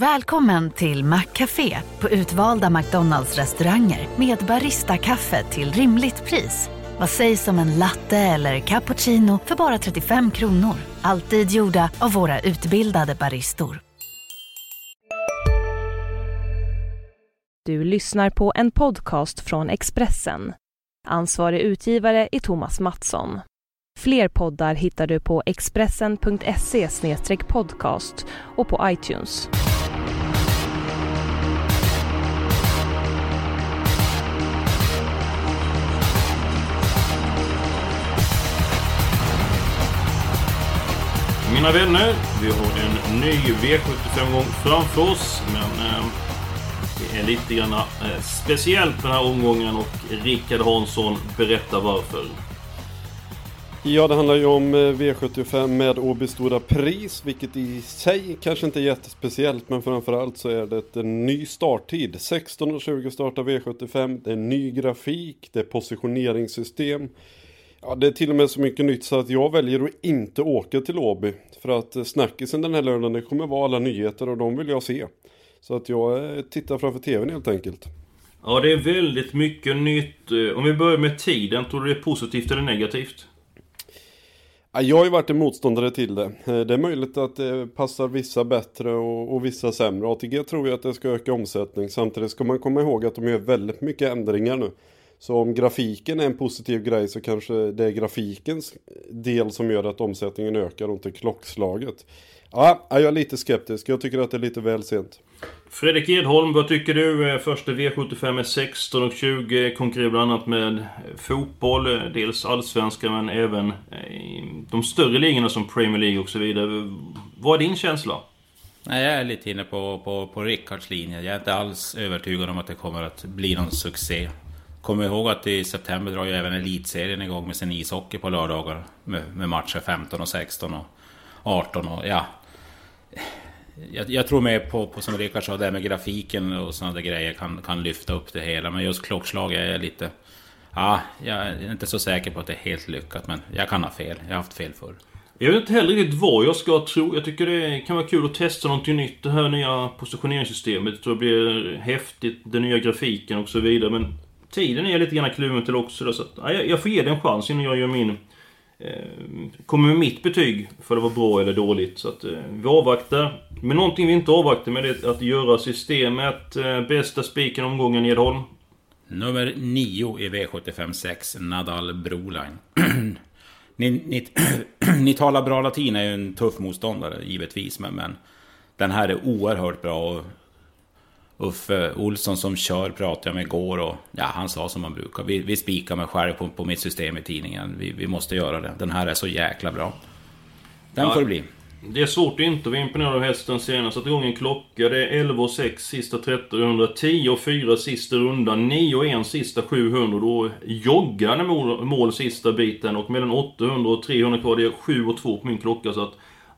Välkommen till Maccafé på utvalda McDonalds restauranger med Baristakaffe till rimligt pris. Vad sägs om en latte eller cappuccino för bara 35 kronor? Alltid gjorda av våra utbildade baristor. Du lyssnar på en podcast från Expressen. Ansvarig utgivare är Thomas Mattsson. Fler poddar hittar du på expressen.se podcast och på iTunes. Mina vänner, vi har en ny V75-omgång framför oss. Men eh, det är lite grann eh, speciellt den här omgången och Rickard Hansson berättar varför. Ja, det handlar ju om eh, V75 med Åby Stora Pris, vilket i sig kanske inte är jättespeciellt, men framförallt så är det en eh, ny starttid. 16.20 startar V75, det är ny grafik, det är positioneringssystem. Ja, det är till och med så mycket nytt så att jag väljer att inte åka till Åby. För att eh, snackisen den här lördagen, det kommer vara alla nyheter och de vill jag se. Så att jag eh, tittar framför tvn helt enkelt. Ja, det är väldigt mycket nytt. Om vi börjar med tiden, tror du det är positivt eller negativt? Jag har ju varit en motståndare till det. Eh, det är möjligt att det passar vissa bättre och, och vissa sämre. ATG tror ju att det ska öka omsättning. Samtidigt ska man komma ihåg att de gör väldigt mycket ändringar nu. Så om grafiken är en positiv grej så kanske det är grafikens del som gör att omsättningen ökar och inte klockslaget. Ja, jag är lite skeptisk. Jag tycker att det är lite väl sent. Fredrik Edholm, vad tycker du? Eh, första V75 är 16 och 20. Konkurrerar bland annat med fotboll, eh, dels allsvenskan men även eh, de större ligorna som Premier League och så vidare. Vad är din känsla? Nej, jag är lite inne på, på, på Rickards linje. Jag är inte alls övertygad om att det kommer att bli någon succé. Kom ihåg att i september drar ju även elitserien igång med sin ishockey på lördagar. Med, med matcher 15 och 16 och 18 och ja. Jag, jag tror mer på, på som Rickard sa, det med grafiken och sådana grejer kan, kan lyfta upp det hela. Men just klockslag är jag lite... Ja, jag är inte så säker på att det är helt lyckat. Men jag kan ha fel. Jag har haft fel förr. Jag vet inte heller riktigt vad jag ska tro. Jag tycker det kan vara kul att testa någonting nytt. Det här nya positioneringssystemet. Jag tror det blir häftigt. Den nya grafiken och så vidare. Men tiden är jag lite grann kluven till också. Då, så att, ja, jag får ge det en chans innan jag gör min... Eh, kommer med mitt betyg för det var bra eller dåligt. Så att eh, vi avvaktar. Men någonting vi inte avvaktar med det är att göra systemet. Eh, bästa spiken omgången Edholm. Nummer 9 i V75 6, Nadal Broline. ni, ni, ni talar bra latin är ju en tuff motståndare givetvis, men, men den här är oerhört bra. Och Uffe Olsson som kör pratade jag med igår och ja, han sa som man brukar. Vi, vi spikar mig själv på, på mitt system i tidningen. Vi, vi måste göra det. Den här är så jäkla bra. Den ja, får det bli. Det är svårt att inte vara imponerad av hästen senast. Satte igång en klocka. Det är 11 och 6 sista 1300, 10 och 4 sista rundan, 9 och 1 sista 700. Då joggar mål, mål sista biten och mellan 800 och 300 kvar. Det är 7 och 2 på min klocka. Så att,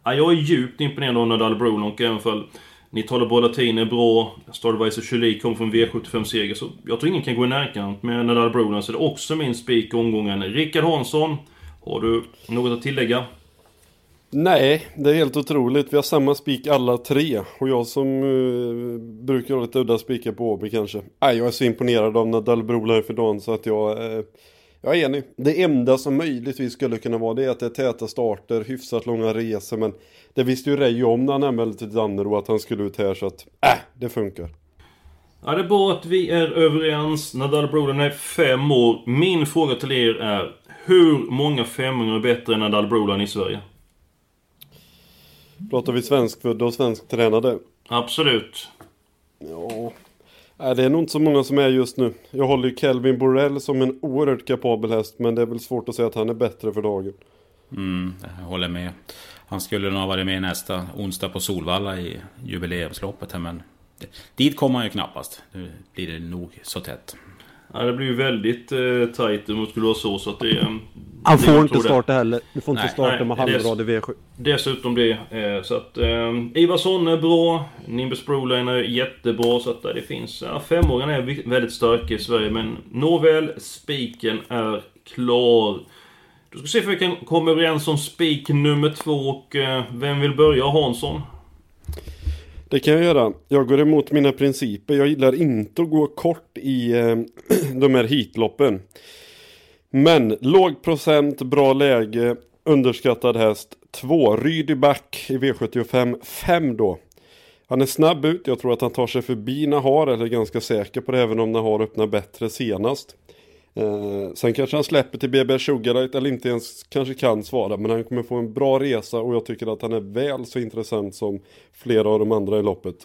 ja, jag är djupt imponerad av Nadal Brolonk även för ni talar är bra. Stardevice och Chili kom från V75-seger. Så jag tror ingen kan gå i närkamp med Nadal Brolan. Så det är också min spik i omgången. Rickard Hansson. Har du något att tillägga? Nej, det är helt otroligt. Vi har samma spik alla tre. Och jag som uh, brukar ha lite udda spikar på Åby kanske. Nej, jag är så imponerad av Nadal Brolan för dagen så att jag... Uh, jag är enig. Det enda som möjligtvis skulle kunna vara det är att det är täta starter, hyfsat långa resor. Men det visste ju Reijo om när han anmälde till Dannero att han skulle ut här så att, äh, det funkar. Ja, det är bra att vi är överens. Nadal Broden är fem år. Min fråga till er är, hur många femåringar är bättre än Nadal Broden i Sverige? Pratar vi svenskfödda och svensktränade? Absolut. Ja, Nej, det är nog inte så många som är just nu. Jag håller ju Kelvin Borrell som en oerhört kapabel häst, men det är väl svårt att säga att han är bättre för dagen. Mm, jag håller med. Han skulle nog ha varit med nästa onsdag på Solvalla i jubileumsloppet här, men dit kommer han ju knappast. Nu blir det nog så tätt. Ja, det blir ju väldigt eh, tajt om det skulle vara så, så att det... Eh, Han får inte starta det. heller. Du får inte nej, starta nej, med halvrad i V7. Dessutom det. Eh, så att... Eh, Ivarsson är bra. Nimbus Broline är jättebra. Så att det finns... Ja, femåringarna är väldigt starka i Sverige. Men nåväl, spiken är klar. Då ska vi se om vi kan komma överens om spik nummer två och... Eh, vem vill börja? Hansson? Det kan jag göra. Jag går emot mina principer. Jag gillar inte att gå kort i eh, de här hitloppen. Men låg procent, bra läge, underskattad häst. 2. Ryd i back i V75. 5 då. Han är snabb ut. Jag tror att han tar sig förbi Nahar. Eller är ganska säker på det. Även om Nahar öppnar bättre senast. Eh, sen kanske han släpper till BB Sugarlight eller inte ens kanske kan svara. Men han kommer få en bra resa och jag tycker att han är väl så intressant som flera av de andra i loppet.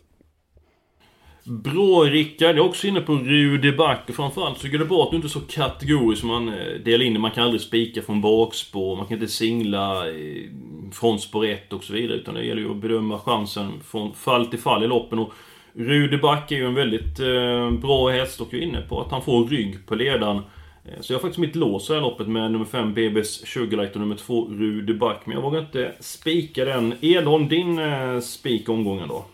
Bra Rickard, jag är också inne på Rudi Back och framförallt så är det bra att du inte är så kategorisk som man eh, delar in det. Man kan aldrig spika från bakspår, man kan inte singla eh, från spår 1 och så vidare. Utan det gäller ju att bedöma chansen från fall till fall i loppen. Och Rudi Back är ju en väldigt eh, bra häst och jag är inne på att han får rygg på ledaren. Eh, så jag har faktiskt mitt lås i loppet med nummer 5 BB's Sugarlight och nummer 2 Rude Back. Men jag vågar inte spika den. Edholm, din eh, spik omgången då?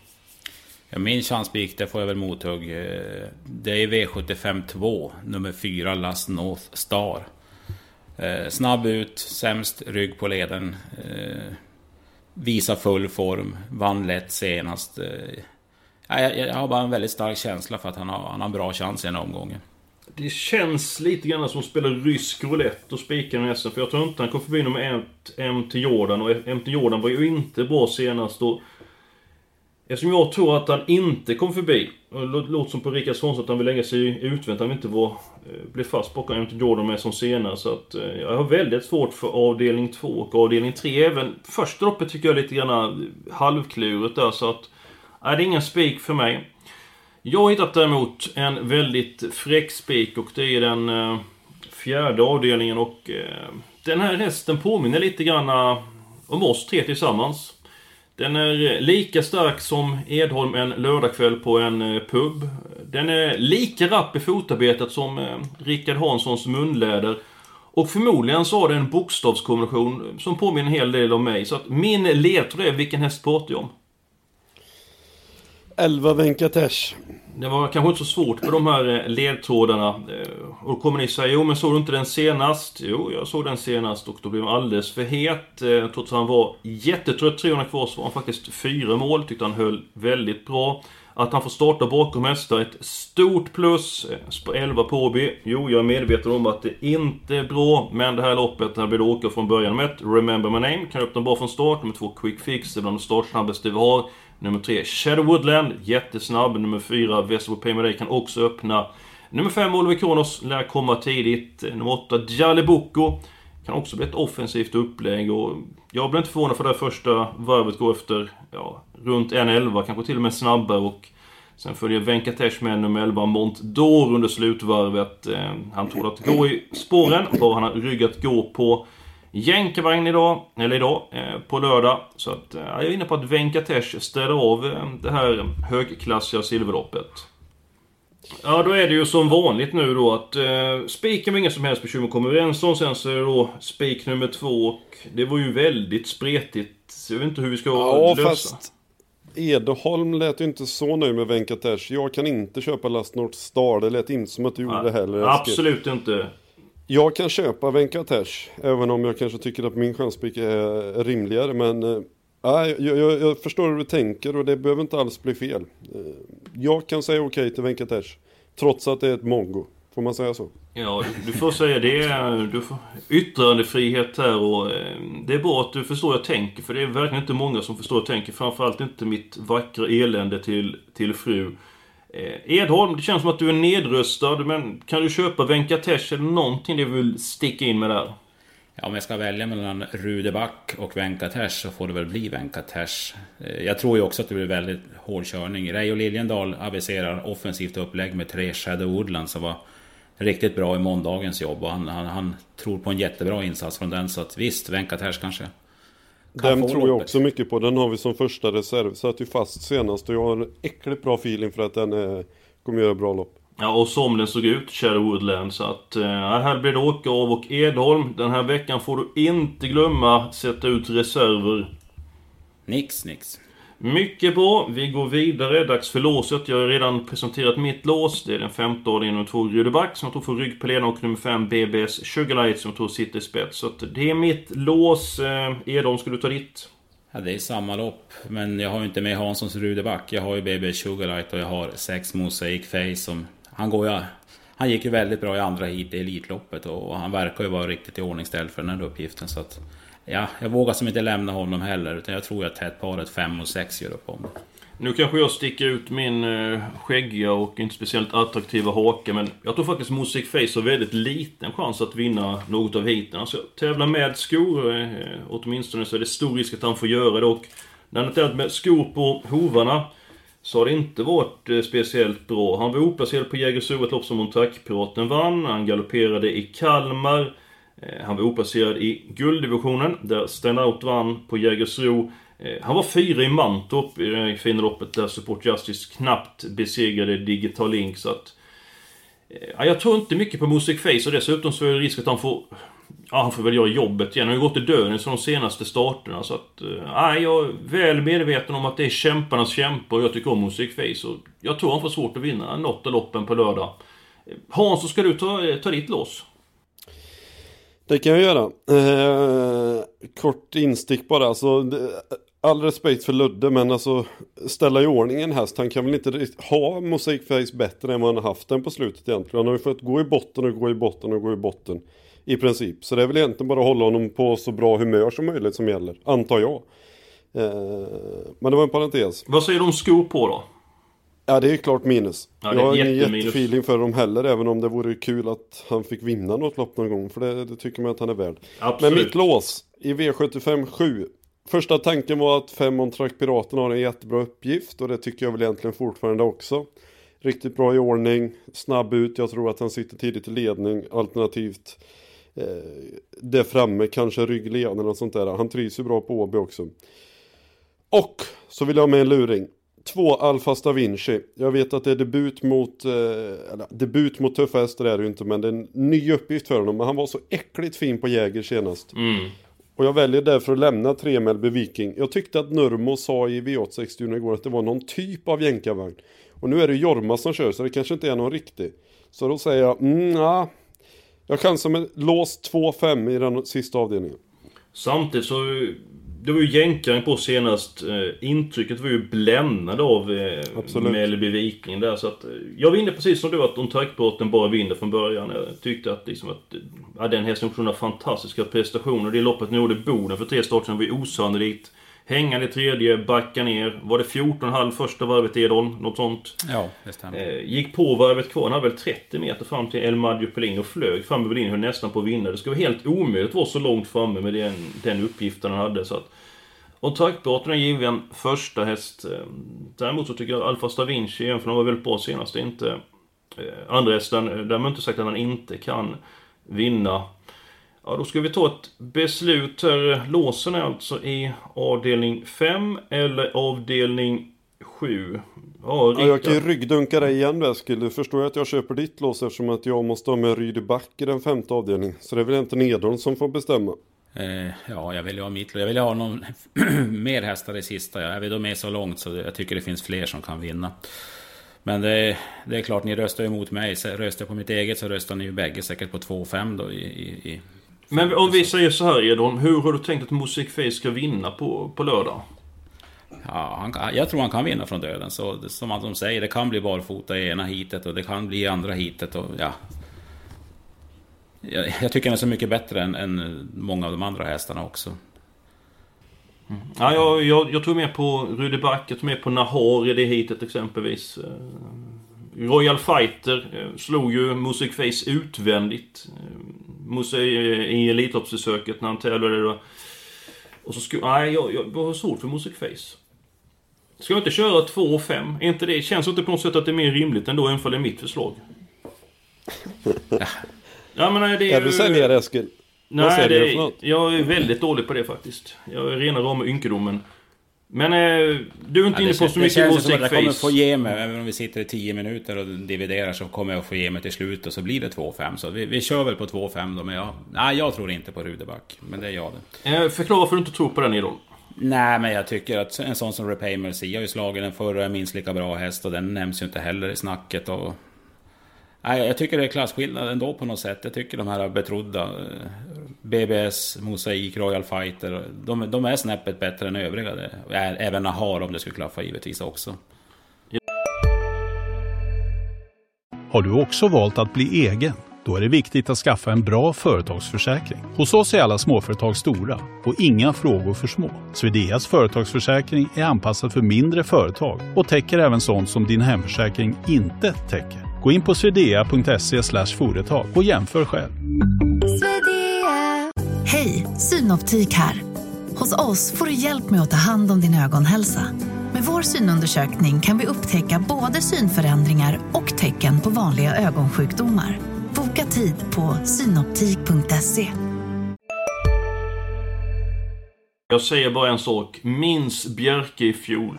Ja, min chanspik, det får jag väl mothugg. Eh, det är V75 2, nummer 4 Last North Star. Snabb ut, sämst rygg på leden. Visar full form, vann lätt senast. Jag har bara en väldigt stark känsla för att han har, han har en bra chans i den här omgången. Det känns lite grann som att spela rysk roulette och spika den SM. För jag tror inte han kom förbi nummer 1, MT Jordan. Och MT Jordan var ju inte bra senast. Och eftersom jag tror att han inte kom förbi. Och det låter som på Rickard Svanson att han vill lägga sig utvänt. Han vill inte vara, eh, bli fast bakom MT Jordan med som senast. Så att eh, jag har väldigt svårt för avdelning 2 och avdelning 3. Även första loppet tycker jag är lite grann halvklurigt där. Så att... Nej, det är ingen spik för mig. Jag har hittat däremot en väldigt fräck spik och det är den eh, fjärde avdelningen och eh, den här hästen påminner lite grann eh, om oss tre tillsammans. Den är eh, lika stark som Edholm en lördagkväll på en eh, pub. Den är lika rapp i fotarbetet som Rickard Hanssons munläder. Och förmodligen så har den en bokstavskombination som påminner en hel del om mig. Så att min ledtråd är vilken häst pratar jag om? 11 Venkatesh. Det var kanske inte så svårt med de här eh, ledtrådarna. Eh, och då kommer ni säga, jo men såg du inte den senast? Jo, jag såg den senast och då blev han alldeles för het. Eh, trots att han var jättetrött 300 kvar så var han faktiskt fyra mål. Tyckte han höll väldigt bra. Att han får starta bakom hästar, ett stort plus. 11 Påby. Jo, jag är medveten om att det inte är bra. Men det här loppet, här blir det åka från början med ett Remember My Name. Kan öppna bra från start. Nummer två Quick Fix, det är bland de startsnabbaste vi har. Nummer 3 Shadow Woodland, jättesnabb. Nummer 4 Vesterbo Payme kan också öppna. Nummer 5 Oliver Kronos lär komma tidigt. Nummer 8 Jaleboko. Kan också bli ett offensivt upplägg och jag blir inte förvånad för det första varvet går efter ja, runt 1.11, kanske till och med snabbare och Sen följer Venkatesh med nummer 11 Montdor under slutvarvet. Eh, han tror att gå i spåren, bara han har ryggat gå på Jänkarvagn idag, eller idag, eh, på lördag. Så att, eh, jag är inne på att Venkatesh ställer av eh, det här högklassiga silverloppet. Ja, då är det ju som vanligt nu då att eh, spiken var inga som helst bekymmer kommer överens om. Sen så är det då spik nummer två och det var ju väldigt spretigt. Jag vet inte hur vi ska ja, lösa. Fast Edholm lät ju inte så nöjd med Venkatesh. Jag kan inte köpa Last North Star. Det lät inte som att du gjorde det heller. Absolut inte. Jag kan köpa Venkatesh, även om jag kanske tycker att min chanspik är rimligare. Men äh, jag, jag, jag, förstår hur du tänker och det behöver inte alls bli fel. Eh, jag kan säga okej okay till Venkatesh, trots att det är ett mongo. Får man säga så? Ja, du får säga det. Du får yttrandefrihet här och eh, det är bra att du förstår hur jag tänker. För det är verkligen inte många som förstår hur jag tänker. Framförallt inte mitt vackra elände till, till fru. Eh, Edholm, det känns som att du är nedröstad, men kan du köpa Venkatesh eller någonting du vill sticka in med där? Ja, om jag ska välja mellan Rudeback och Venkatesh så får det väl bli Venkatesh. Eh, jag tror ju också att det blir väldigt hård körning. Reijo Liljendal aviserar offensivt upplägg med tre Shadow Woodland som var riktigt bra i måndagens jobb. Och han, han, han tror på en jättebra insats från den. Så att visst, Venkatesh kanske. Den tror jag också mycket på. Den har vi som första reserv. Satt ju fast senast och jag har en äckligt bra feeling för att den är, kommer göra bra lopp. Ja, och som den såg ut, Shadow Woodland. Så att äh, här blir det åka av och Edholm. Den här veckan får du inte glömma sätta ut reserver. Nix, nix. Mycket bra. Vi går vidare. Dags för låset. Jag har redan presenterat mitt lås. Det är den femte ordningen, nummer två Rudeback som jag tror får rygg på ledaren och nummer fem BBS Sugarlight som jag tror sitter i spets. Så att det är mitt lås. Eh, Edholm, ska du ta ditt? Ja, det är samma lopp. Men jag har ju inte med Hanssons Rudeback. Jag har ju BB Sugarlight och jag har sex Mosaic Face som... Han går ju... Han gick ju väldigt bra i andra hit i Elitloppet och han verkar ju vara riktigt i ordningställd för den här uppgiften. Så att, ja, jag vågar som inte lämna honom heller utan jag tror att tätparet 5 och 6 gör upp om det. Nu kanske jag sticker ut min eh, skäggiga och inte speciellt attraktiva hake men jag tror faktiskt Music Face har väldigt liten chans att vinna något av heaten. Alltså tävla med skor, eh, åtminstone så är det stor risk att han får göra det och när han tävlat med skor på hovarna så har det inte varit eh, speciellt bra. Han var oplacerad på Jägersro, ett lopp som Montackpiraten vann. Han galopperade i Kalmar. Eh, han var oplacerad i gulddivisionen, där Standout vann på Jägersro. Eh, han var fyra i Mantorp i det fina loppet där Support Justice knappt besegrade Digital Link. Så att, eh, ja, jag tror inte mycket på Music Face och dessutom så är det risk att han får Ja, han får väl göra jobbet igen. Han har ju gått i döden de senaste starterna. Så att... Nej, jag är väl medveten om att det är kämparnas kämpar, och jag tycker om Music Face. Och jag tror han får svårt att vinna något av loppen på lördag. Hans, så ska du ta, ta ditt loss? Det kan jag göra. Eh, kort instick bara. Alltså, all respekt för Ludde, men alltså ställa i ordning en häst. Han kan väl inte ha mosaikface bättre än vad han har haft den på slutet egentligen. Han har ju fått gå i botten och gå i botten och gå i botten. I princip. Så det är väl egentligen bara att hålla honom på så bra humör som möjligt som gäller. Antar jag. Eh, men det var en parentes. Vad säger du om skor på då? Ja det är klart minus. Ja, jag har ingen jättefeeling för dem heller även om det vore kul att han fick vinna något lopp någon gång. För det, det tycker man att han är värd. Absolut. Men mitt lås i V75 7. Första tanken var att 5 on track Piraten har en jättebra uppgift och det tycker jag väl egentligen fortfarande också. Riktigt bra i ordning, snabb ut, jag tror att han sitter tidigt i ledning alternativt eh, där framme, kanske ryggled eller något sånt där. Han trivs ju bra på Åby också. Och så vill jag ha med en luring. Två Alfa Stavinci. Jag vet att det är debut mot, eh, eller debut mot tuffa hästar är det ju inte, men det är en ny uppgift för honom. Men han var så äckligt fin på Jäger senast. Mm. Och jag väljer därför att lämna 3 Melby Viking. Jag tyckte att Nurmo sa i V860 igår att det var någon typ av jänkarvagn. Och nu är det Jorma som kör, så det kanske inte är någon riktig. Så då säger jag, mm, jag chansar med lås 2-5 i den sista avdelningen. Samtidigt så... Det var ju jänkaren på senast. Eh, intrycket var ju bländande av eh, Mellby Viking där. Så att, eh, jag var inne precis som du att Ontaktbrotten bara vinner från början. Jag tyckte att, liksom att ja, den hästen gjorde fantastiska prestationer. Det loppet nu gjorde Boden för tre starter sedan var ju osannolikt. Hängande tredje, backa ner. Var det 14,5 första varvet Edon? Något sånt? Ja, det stämmer. Eh, gick på varvet kvar. Han hade väl 30 meter fram till El Maggio Pelin och flög fram över linjen. Höll nästan på att vinna. Det skulle vara helt omöjligt att vara så långt framme med den, den uppgiften han hade. Så att, och taktbrotten är given första häst. Eh, däremot så tycker jag Alfa Stavinci, även för han var väldigt bra senast, inte... Eh, andra hästen, eh, därmed inte sagt att han inte kan vinna. Ja, då ska vi ta ett beslut här. Låsen är alltså i avdelning 5 eller avdelning 7. Ja, ja, jag kan ju ryggdunka dig igen Eskil. Du förstår ju att jag köper ditt lås eftersom att jag måste ha med Rydy Back i den femte avdelningen. Så det är väl inte Nedholm som får bestämma. Eh, ja, jag vill ju ha mitt Jag vill ha någon mer hästar i sista. Jag vill då med så långt så jag tycker det finns fler som kan vinna. Men det, det är klart, ni röstar emot mig. Så röstar jag på mitt eget så röstar ni ju bägge säkert på 2-5 då i, i, men om vi säger så här Edon, hur har du tänkt att Music Face ska vinna på, på lördag? Ja, han, jag tror han kan vinna från döden. Så som de säger, det kan bli barfota i ena hitet och det kan bli i andra hitet. Och, ja. jag, jag tycker han är så mycket bättre än, än många av de andra hästarna också. Mm. Ja, jag, jag, jag tror mer på Rudeback, jag tror mer på Nahar i det hitet exempelvis. Eh, Royal Fighter eh, slog ju Music Face utvändigt. Eh, I Elitloppsförsöket när han tävlade då. Och så skulle... Nej, jag, jag har svårt för Music Face. Ska jag inte köra 2 och 5? Är inte det... Känns inte på något sätt att det är mer rimligt ändå än för det är mitt förslag? ja men det är Är du säljare Eskil? Nej, det är, jag är väldigt dålig på det faktiskt. Jag är rena rama ynkedomen. Men eh, du är inte ja, inne på så mycket music face. Jag kommer få ge mig, även om vi sitter i 10 minuter och dividerar så kommer jag få ge mig till slut och så blir det 2-5. Så vi, vi kör väl på 2-5 då, men jag, nej, jag tror inte på Rudeback. Men det är jag det. Eh, förklara varför du inte tror på den Idol. Nej, men jag tycker att en sån som Repay Mercy har ju slagit den förra minst lika bra häst och den nämns ju inte heller i snacket. Och... Nej, jag tycker det är klasskillnad ändå på något sätt. Jag tycker de här betrodda eh, BBS, Mosaik, Royal Fighter. De, de är snäppet bättre än övriga. Även Nahar om det skulle klaffa givetvis också. Har du också valt att bli egen? Då är det viktigt att skaffa en bra företagsförsäkring. Hos oss är alla småföretag stora och inga frågor för små. Swedeas företagsförsäkring är anpassad för mindre företag och täcker även sånt som din hemförsäkring inte täcker. Gå in på swedea.se företag och jämför själv. Hej, Synoptik här. Hos oss får du hjälp med att ta hand om din ögonhälsa. Med vår synundersökning kan vi upptäcka både synförändringar och tecken på vanliga ögonsjukdomar. Boka tid på synoptik.se. Jag säger bara en sak. Minns Björke i fjol.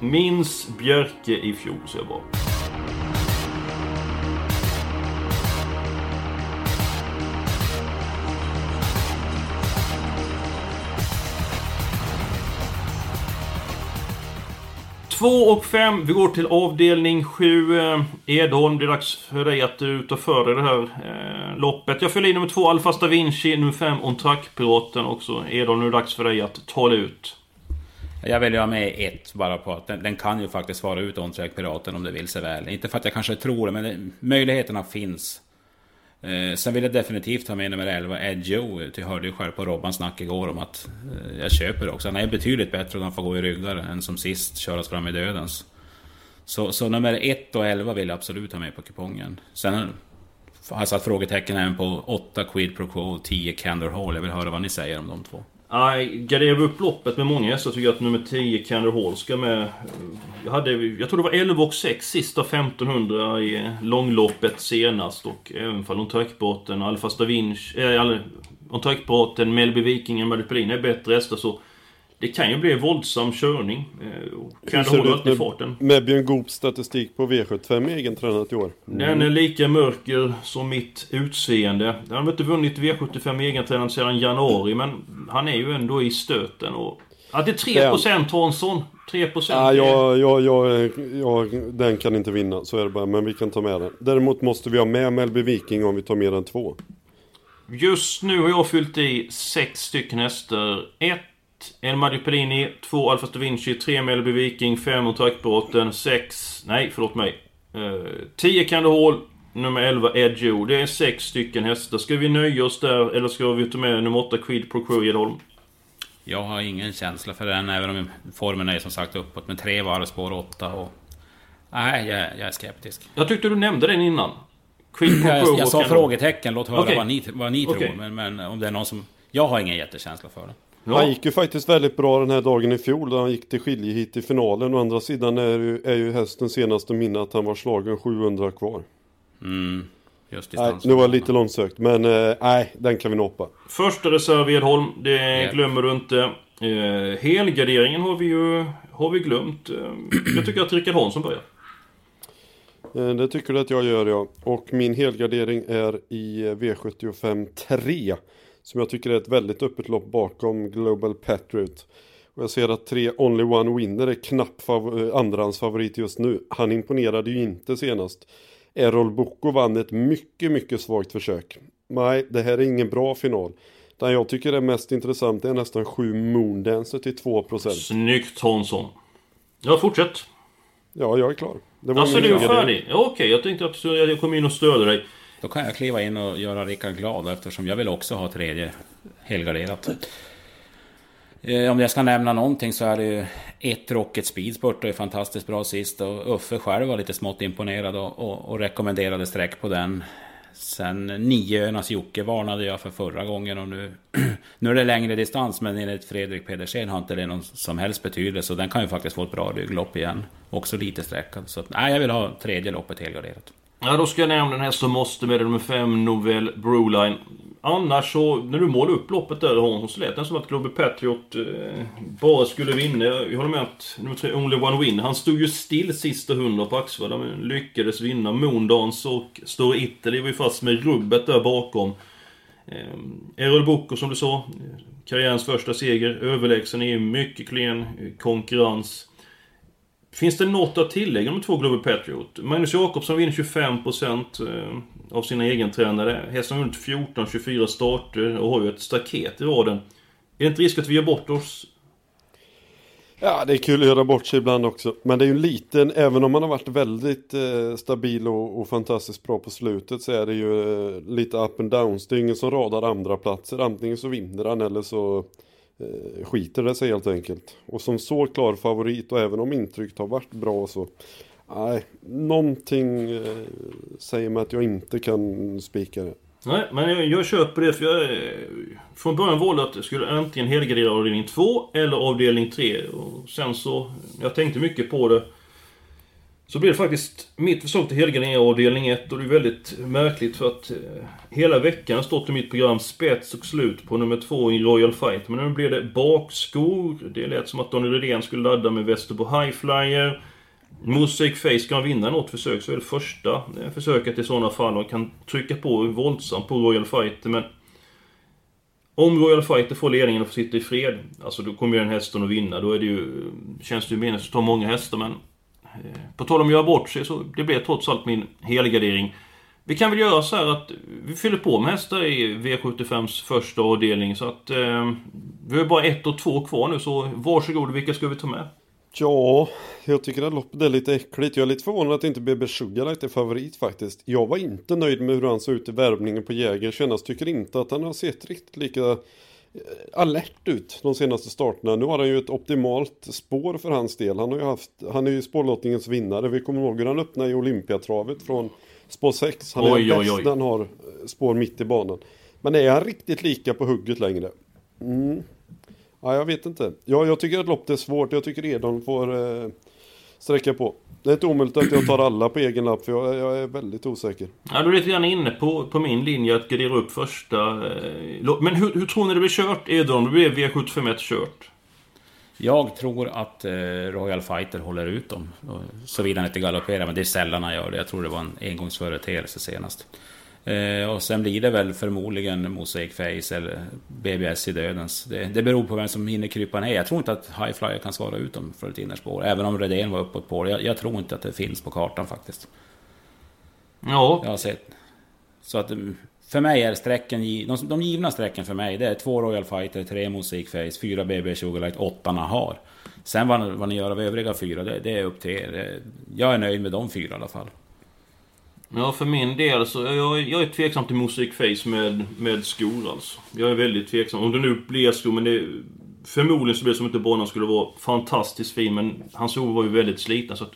Minns Björke i fjol, säger jag bara. Två och fem. Vi går till avdelning sju. Eh, Edholm, det är dags för dig att du är ute och före det här eh, loppet. Jag fyller i nummer två, Alfa da Vinci. Nummer fem, Ontrack-piraten också. Edholm, nu är det dags för dig att tala ut. Jag vill ju ha med ett bara på att den, den kan ju faktiskt vara ut Ontrack-piraten om det vill sig väl. Inte för att jag kanske tror det, men det, möjligheterna finns. Eh, sen vill jag definitivt ha med nummer 11, Ed Joe. Jag hörde ju själv på Robbans snack igår om att eh, jag köper också. Han är betydligt bättre om han får gå i ryggar än som sist köras fram i dödens. Så, så nummer 1 och 11 vill jag absolut ha med på kupongen. Sen har jag satt frågetecken även på 8 Quid Pro Quo och 10 Candor Hall. Jag vill höra vad ni säger om de två. Nej, garderar vi upp loppet med många hästar tycker jag att nummer 10, Candor Hall, ska med. Eh, jag, hade, jag tror det var 11 och 6 sista 1500 i långloppet senast. Och även fall Ontrackbåten, Alfa Stavinch... Eh, äh, Ontrackbåten, Melby Vikingen, Madupelin är bättre hästar så... Det kan ju bli våldsam körning. Eh, kan det hålla alltid farten. Med Björn Goops statistik på V75 egentränat i år. Mm. Den är lika mörker som mitt utseende. Han har inte vunnit V75 egentränat sedan januari men han är ju ändå i stöten. Och... Ja, det är 3% Hansson. 3% ja, jag, jag, jag, jag, Den kan inte vinna, så är det bara. Men vi kan ta med den. Däremot måste vi ha med Melby Viking om vi tar mer än två. Just nu har jag fyllt i sex stycken hästar. Ett en Mario Pellini, två Alfa Stavinci, tre Mellby Viking, fem Montaukbåten, sex... Nej, förlåt mig. Uh, tio Candehall, nummer 11 Edgeo. Det är sex stycken hästar. Ska vi nöja oss där eller ska vi ta med nummer 8 Quid Pro Crew Edholm? Jag har ingen känsla för den, även om formen är som sagt uppåt. Men tre varv, spår 8 och... Nej, jag, jag, är skeptisk. Jag tyckte du nämnde den innan. Quid Pro Crew Jag, jag sa frågetecken, låt höra okay. vad ni, vad ni okay. tror. Men, men om det är någon som... Jag har ingen jättekänsla för den. Ja. Han gick ju faktiskt väldigt bra den här dagen i fjol då han gick till skiljehit i finalen. Å andra sidan är ju, är ju hästen senaste minne att han var slagen 700 kvar. Mm. Just nej, nu var det lite långsökt men eh, nej, den kan vi noppa. Första reserv Edholm, det yeah. glömmer du inte. Eh, helgarderingen har vi ju har vi glömt. Eh, jag tycker att Rickard Hansson börjar. Eh, det tycker du att jag gör ja. Och min helgardering är i V75 3. Som jag tycker är ett väldigt öppet lopp bakom Global Patriot. Och jag ser att tre Only One Winner är knapp fav andrahandsfavorit just nu. Han imponerade ju inte senast. Errol Boko vann ett mycket, mycket svagt försök. Nej, det här är ingen bra final. Det jag tycker är mest intressant är nästan sju Moondancer till 2%. Snyggt Hansson. Ja, fortsätt. Ja, jag är klar. Det var alltså du är färdig? Ja, Okej, jag tänkte att jag kom in och stödde dig. Då kan jag kliva in och göra Rickard glad eftersom jag vill också ha tredje helgarderat. Eh, om jag ska nämna någonting så är det ju ett Rocket Speedsport och är fantastiskt bra sist och Uffe själv var lite smått imponerad och, och, och rekommenderade sträck på den. Sen Nioöarnas Jocke varnade jag för förra gången och nu, nu är det längre distans men enligt Fredrik Pedersen har inte det någon som helst betydelse och den kan ju faktiskt få ett bra rygglopp igen. Också lite sträckad. Så nej, jag vill ha tredje loppet helgarderat. Ja, då ska jag nämna den här som måste med nummer 5, Novell Broline. Annars så, när du målade upp loppet där Hansson, så lät det som att Global Patriot eh, bara skulle vinna. Jag håller med att nummer 3, Only One Win, han stod ju still sista hundra på Axvalla, men lyckades vinna. Moondance och Store Italy var ju fast med rubbet där bakom. Eh, Errol Boko som du sa, eh, karriärens första seger, överlägsen i mycket klen eh, konkurrens. Finns det något att tillägga om de två Global Patriot? Magnus Jakobsson vinner 25%. Eh, av sina egentränare. Hästen har vunnit 14-24 starter och har ju ett staket i raden. Är det inte risk att vi gör bort oss? Ja, det är kul att göra bort sig ibland också. Men det är ju en liten, även om man har varit väldigt eh, stabil och, och, fantastiskt bra på slutet så är det ju eh, lite up and downs. Det är ingen som radar andra platser. Antingen så vinner han eller så eh, skiter det sig helt enkelt. Och som så klar favorit och även om intrycket har varit bra så Nej, någonting eh, säger mig att jag inte kan spika det. Nej, men jag, jag köper det för jag... Eh, från början valde att jag skulle antingen helgardera avdelning 2 eller avdelning 3. Och sen så... Jag tänkte mycket på det. Så blev det faktiskt mitt försök till helgardering avdelning 1 och det är väldigt märkligt för att eh, hela veckan har stått i mitt program spets och slut på nummer 2 i Royal Fight. Men nu blev det bakskor. Det lät som att Daniel Redén skulle ladda med Västerbo Highflyer. Mosaic Face, ska han vinna något försök så är det första eh, försöket i sådana fall och kan trycka på våldsamt på Royal Fighter men... Om Royal Fighter får ledningen och får sitta i fred, alltså då kommer ju den hästen att vinna. Då är det ju... Känns det ju meningslöst att ta många hästar men... Eh, på tal om att göra bort sig så det blir trots allt min helgardering. Vi kan väl göra så här att vi fyller på med hästar i V75s första avdelning så att... Eh, vi har bara ett och två kvar nu så varsågod, vilka ska vi ta med? Ja, jag tycker att loppet är lite äckligt. Jag är lite förvånad att inte BB Sugarlight är favorit faktiskt. Jag var inte nöjd med hur han såg ut i värvningen på Jäger. senast. tycker inte att han har sett riktigt lika alert ut de senaste starterna. Nu har han ju ett optimalt spår för hans del. Han, har ju haft, han är ju spårlottningens vinnare. Vi kommer ihåg hur han öppnade i Olympiatravet från spår 6. Han är oj, bäst när han har eh, spår mitt i banan. Men är han riktigt lika på hugget längre? Mm. Ja, jag vet inte. Ja, jag tycker att loppet är svårt. Jag tycker Edon får eh, sträcka på. Det är inte omöjligt att jag tar alla på egen lapp för jag, jag är väldigt osäker. Ja, du är lite grann inne på, på min linje att gardera upp första... Eh, men hur, hur tror ni det blir kört Edon? Det blir V751 kört? Jag tror att eh, Royal Fighter håller ut dem. Såvida han inte galopperar, men det är sällan han gör det. Jag tror det var en engångsföreteelse senast. Eh, och sen blir det väl förmodligen Mosaic Face eller BBS i dödens. Det, det beror på vem som hinner krypa ner. Jag tror inte att High Flyer kan svara ut dem för ett innerspår. Även om Redén var uppåt på jag, jag tror inte att det finns på kartan faktiskt. Ja. Jag har sett. Så att mm, för mig är sträcken, de, de givna sträcken för mig, det är två Royal Fighter, tre Mosaic Face, fyra BB Sugarlight, åtta Nahar. Sen vad, vad ni gör av övriga fyra, det, det är upp till er. Jag är nöjd med de fyra i alla fall. Ja, för min del så jag, jag är tveksam till musikface med, med skor alltså. Jag är väldigt tveksam. Om det nu blir skor, men det... Förmodligen så blir det som inte banan skulle vara fantastiskt fin, men hans skor var ju väldigt slitna så att...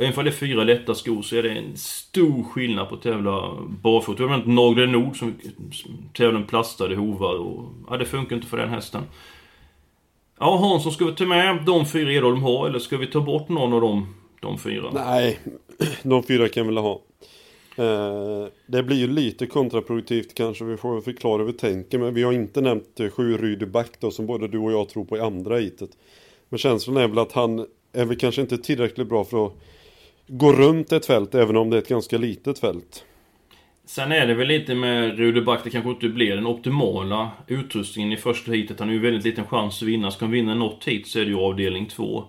Även om det är fyra lätta skor så är det en stor skillnad på att tävla barfota. Jag menar Nagler Nord som tävlar med plastade hovar och... Ja, det funkar inte för den hästen. Ja, Hansson, ska vi ta med de fyra Edholm har eller ska vi ta bort någon av dem, de fyra? Nej, de fyra kan vi väl ha. Eh, det blir ju lite kontraproduktivt kanske, vi får förklara hur vi tänker. Men vi har inte nämnt eh, sju Rydback då, som både du och jag tror på i andra hitet. Men känslan är väl att han är väl kanske inte tillräckligt bra för att gå runt ett fält, även om det är ett ganska litet fält. Sen är det väl lite med Rudeback, det kanske inte blir den optimala utrustningen i första heatet. Han har ju väldigt liten chans att vinna. Ska han vinna något hit så är det ju avdelning två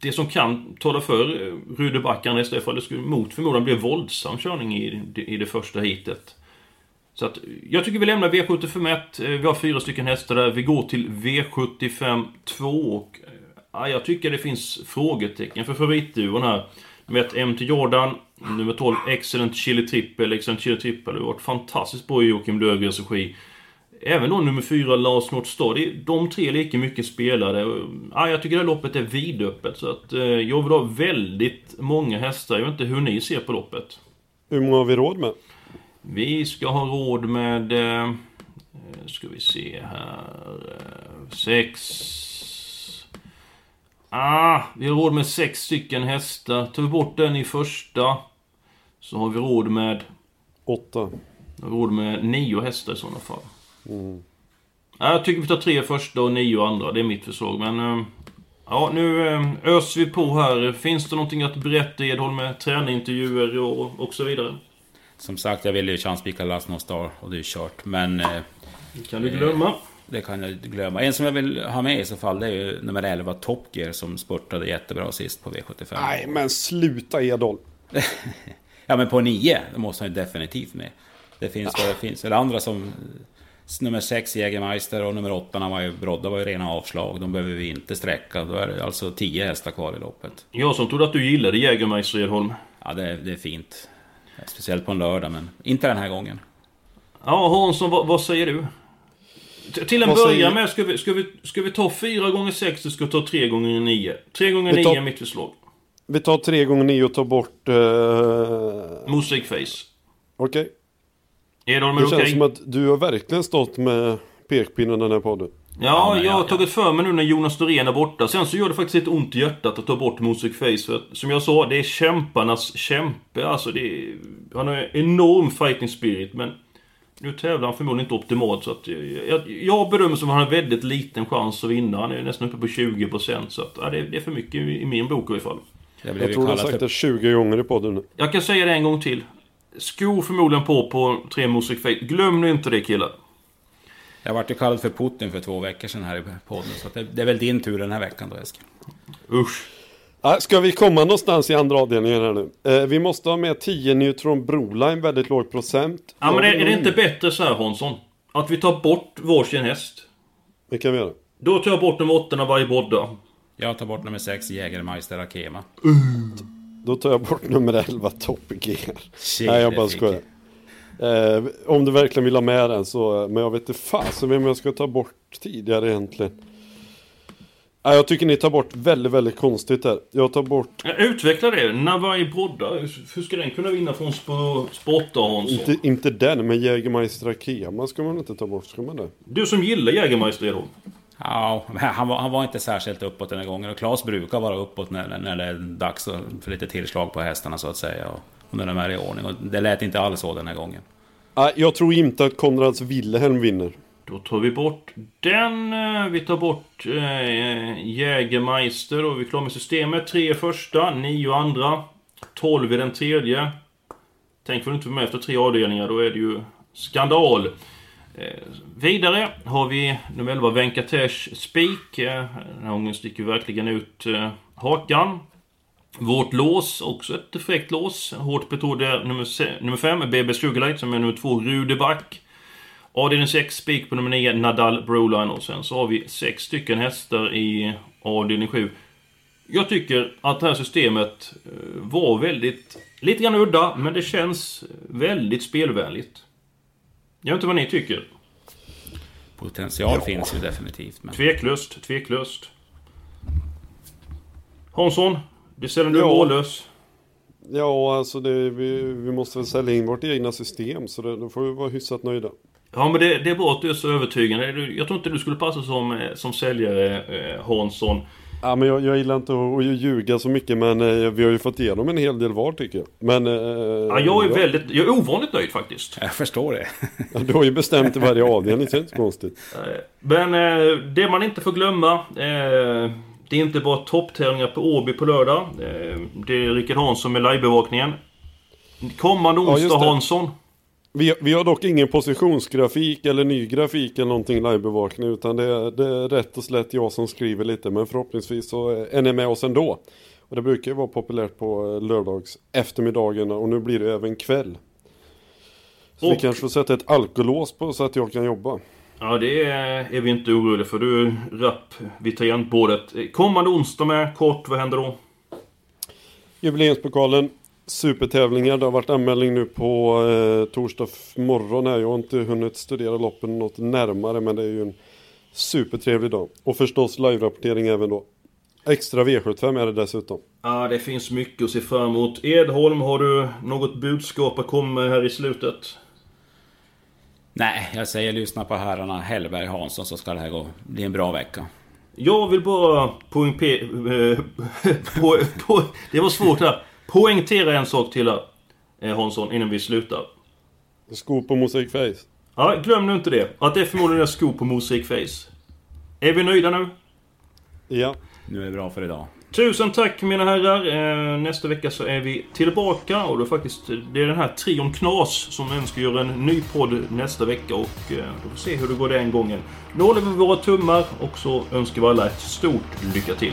det som kan tala för eh, Rudebackarna Rudebackan för ifall det skulle mot förmodan bli våldsam körning i, i det första hitet. Så att, eh, jag tycker vi lämnar V75 1. Eh, vi har fyra stycken hästar där. Vi går till V75 2 och... Ja, jag tycker det finns frågetecken för favoritduon här. Nummer 1 MT Jordan. Nummer 12 Excellent Chili Triple. Excellent Chili Triple har varit fantastiskt bra i Joakim Löfgrens regi. Även då nummer fyra, Lars Northstar. De tre är lika mycket spelade. Ja, jag tycker det här loppet är vidöppet. Så att eh, jag vill ha väldigt många hästar. Jag vet inte hur ni ser på loppet. Hur många har vi råd med? Vi ska ha råd med... Eh, ska vi se här... Eh, sex... Ah, vi har råd med sex stycken hästar. Tar vi bort den i första så har vi råd med... Åtta. Råd med nio hästar i sådana fall. Mm. Jag tycker vi tar tre första och nio andra. Det är mitt förslag. Men... Eh, ja, nu eh, öser vi på här. Finns det någonting att berätta Edholm med tränintervjuer och, och så vidare? Som sagt, jag ville ju chanspika Last No Star och det är kört. Men... Eh, det kan du glömma. Det kan jag glömma. En som jag vill ha med i så fall det är ju nummer 11 Top Gear som spurtade jättebra sist på V75. Nej men sluta Edholm. Ja men på nio, då måste han ju definitivt med. Det finns, ja. det finns väl andra som... Nummer 6 Jägermeister och nummer 8 var ju Brodda var ju rena avslag. De behöver vi inte sträcka. Då är det alltså 10 hästar kvar i loppet. Jag som trodde att du gillade Jägermeister Edholm. Ja det, det är fint. Speciellt på en lördag men inte den här gången. Ja Hansson, vad, vad säger du? Till en början med ska vi, ska, vi, ska vi ta 4 gånger 6 och ska vi ta 3 gånger 9 3 gånger 9 är mitt förslag. Vi tar 3 gånger 9 och tar bort... Uh... Musikface. Okej. Okay. Är de det okej? Känns som att du har verkligen stått med pekpinnen den här podden. Ja, ja jag har tagit för mig nu när Jonas Norén är borta. Sen så gör det faktiskt lite ont i hjärtat att ta bort Music Face. För att, som jag sa, det är kämparnas kämpe. Alltså det är, Han har enorm fighting spirit, men... Nu tävlar han förmodligen inte optimalt så att jag, jag bedömer som att han har en väldigt liten chans att vinna. Han är nästan uppe på 20% så att ja, det, det, är för mycket i, i min bok i alla fall. Jag, jag tror du har sagt det 20 gånger i podden nu. Jag kan säga det en gång till. Skor förmodligen på på tre Music Fate. Glöm nu inte det killar. Jag vart ju kallad för Putin för två veckor sedan här i podden. Så det, det, är väl din tur den här veckan då Eskil. Usch. Ska vi komma någonstans i andra avdelningen här nu? Eh, vi måste ha med 10 Neutron Broline, väldigt låg procent. Ja men är, är det inte bättre så här Hansson? Att vi tar bort varsin häst? Det kan vi göra. Då tar jag bort nummer 8 varje bodda. Jag tar bort nummer 6 Jägermeister Akema. Mm. Då tar jag bort nummer 11 Top Gear. Nej jag bara skojar. Eh, om du verkligen vill ha med den så, men jag vet inte fasen vem jag ska ta bort tidigare egentligen. Ja, jag tycker ni tar bort väldigt, väldigt konstigt där. Jag tar bort... Utveckla det. Navaj Brodda. Hur ska den kunna vinna från Sporta Hansson? Inte, inte den, men Jägermeister Akema ska man inte ta bort. Ska man det? Du som gillar Jägermeister då? Ja, han var, han var inte särskilt uppåt den här gången. Och Claes brukar vara uppåt när, när det är dags för lite tillslag på hästarna så att säga. Och, och när de är i ordning. Och det lät inte alls så den här gången. Jag tror inte att Konrads Wilhelm vinner. Då tar vi bort den. Eh, vi tar bort äh, Jägermeister och vi är klara med systemet. Tre första, nio andra, tolv i den tredje. Tänk för du inte med efter tre avdelningar, då är det ju skandal. Eh, vidare har vi nummer 11, Venkatesh Spik. Eh, den här gången sticker verkligen ut eh, hakan. Vårt lås, också ett fräckt lås. Hårt betrodde nummer 5, BB Sugarlight, som är nummer 2, Rudeback. Avdelning 6, spik på nummer 9, Nadal Broline. Och sen så har vi sex stycken hästar i avdelning 7. Jag tycker att det här systemet eh, var väldigt... Lite grann udda, men det känns väldigt spelvänligt. Jag vet inte vad ni tycker. Potential ja. finns ju definitivt. Men... Tveklöst, tveklöst. Hansson, det ställer du ja. mållös. Ja, alltså det, vi, vi måste väl sälja in vårt egna system så det, då får vi vara hyfsat nöjda. Ja men det, det är bra att du är så övertygande. Jag tror inte du skulle passa som, eh, som säljare eh, Hansson. Ja men jag, jag gillar inte att, att ljuga så mycket men eh, vi har ju fått igenom en hel del var tycker jag. Men... Eh, ja, jag är ja. väldigt, jag är ovanligt nöjd faktiskt. Jag förstår det. ja, du har ju bestämt i varje avdelning, det är inte konstigt. Eh, men eh, det man inte får glömma. Eh, det är inte bara topptävlingar på Åby på lördag. Eh, det är Rickard Hansson med livebevakningen. Kommande onsdag ja, Hansson. Vi, vi har dock ingen positionsgrafik eller ny grafik eller någonting livebevakning utan det är, det är rätt och slätt jag som skriver lite men förhoppningsvis så är ni med oss ändå. Och det brukar ju vara populärt på lördags eftermiddagarna och nu blir det även kväll. Så och, vi kanske får sätta ett alkolås på så att jag kan jobba. Ja det är, är vi inte oroliga för. Du är rapp vid tangentbordet. Kommande onsdag med, kort, vad händer då? Jubileumspokalen supertävlingar. Det har varit anmälning nu på eh, torsdag morgon här. Jag har inte hunnit studera loppen något närmare men det är ju en supertrevlig dag. Och förstås live-rapportering även då. Extra V75 är det dessutom. Ja, det finns mycket att se fram emot. Edholm, har du något budskap att komma med här i slutet? Nej, jag säger lyssna på herrarna Hellberg Hansson så ska det här gå bli en bra vecka. Jag vill bara poängtera... Eh, på, på, det var svårt här poängtera en sak till här, eh, Hansson, innan vi slutar. Sko på Mosaikface. Ja, glöm nu inte det. Att det är förmodligen är sko på Mosaikface. Är vi nöjda nu? Ja. Nu är det bra för idag. Tusen tack mina herrar. Eh, nästa vecka så är vi tillbaka och då faktiskt det är den här trion Knas som önskar göra en ny podd nästa vecka och eh, då får vi se hur det går den gången. Nu håller vi våra tummar och så önskar vi alla ett stort lycka till.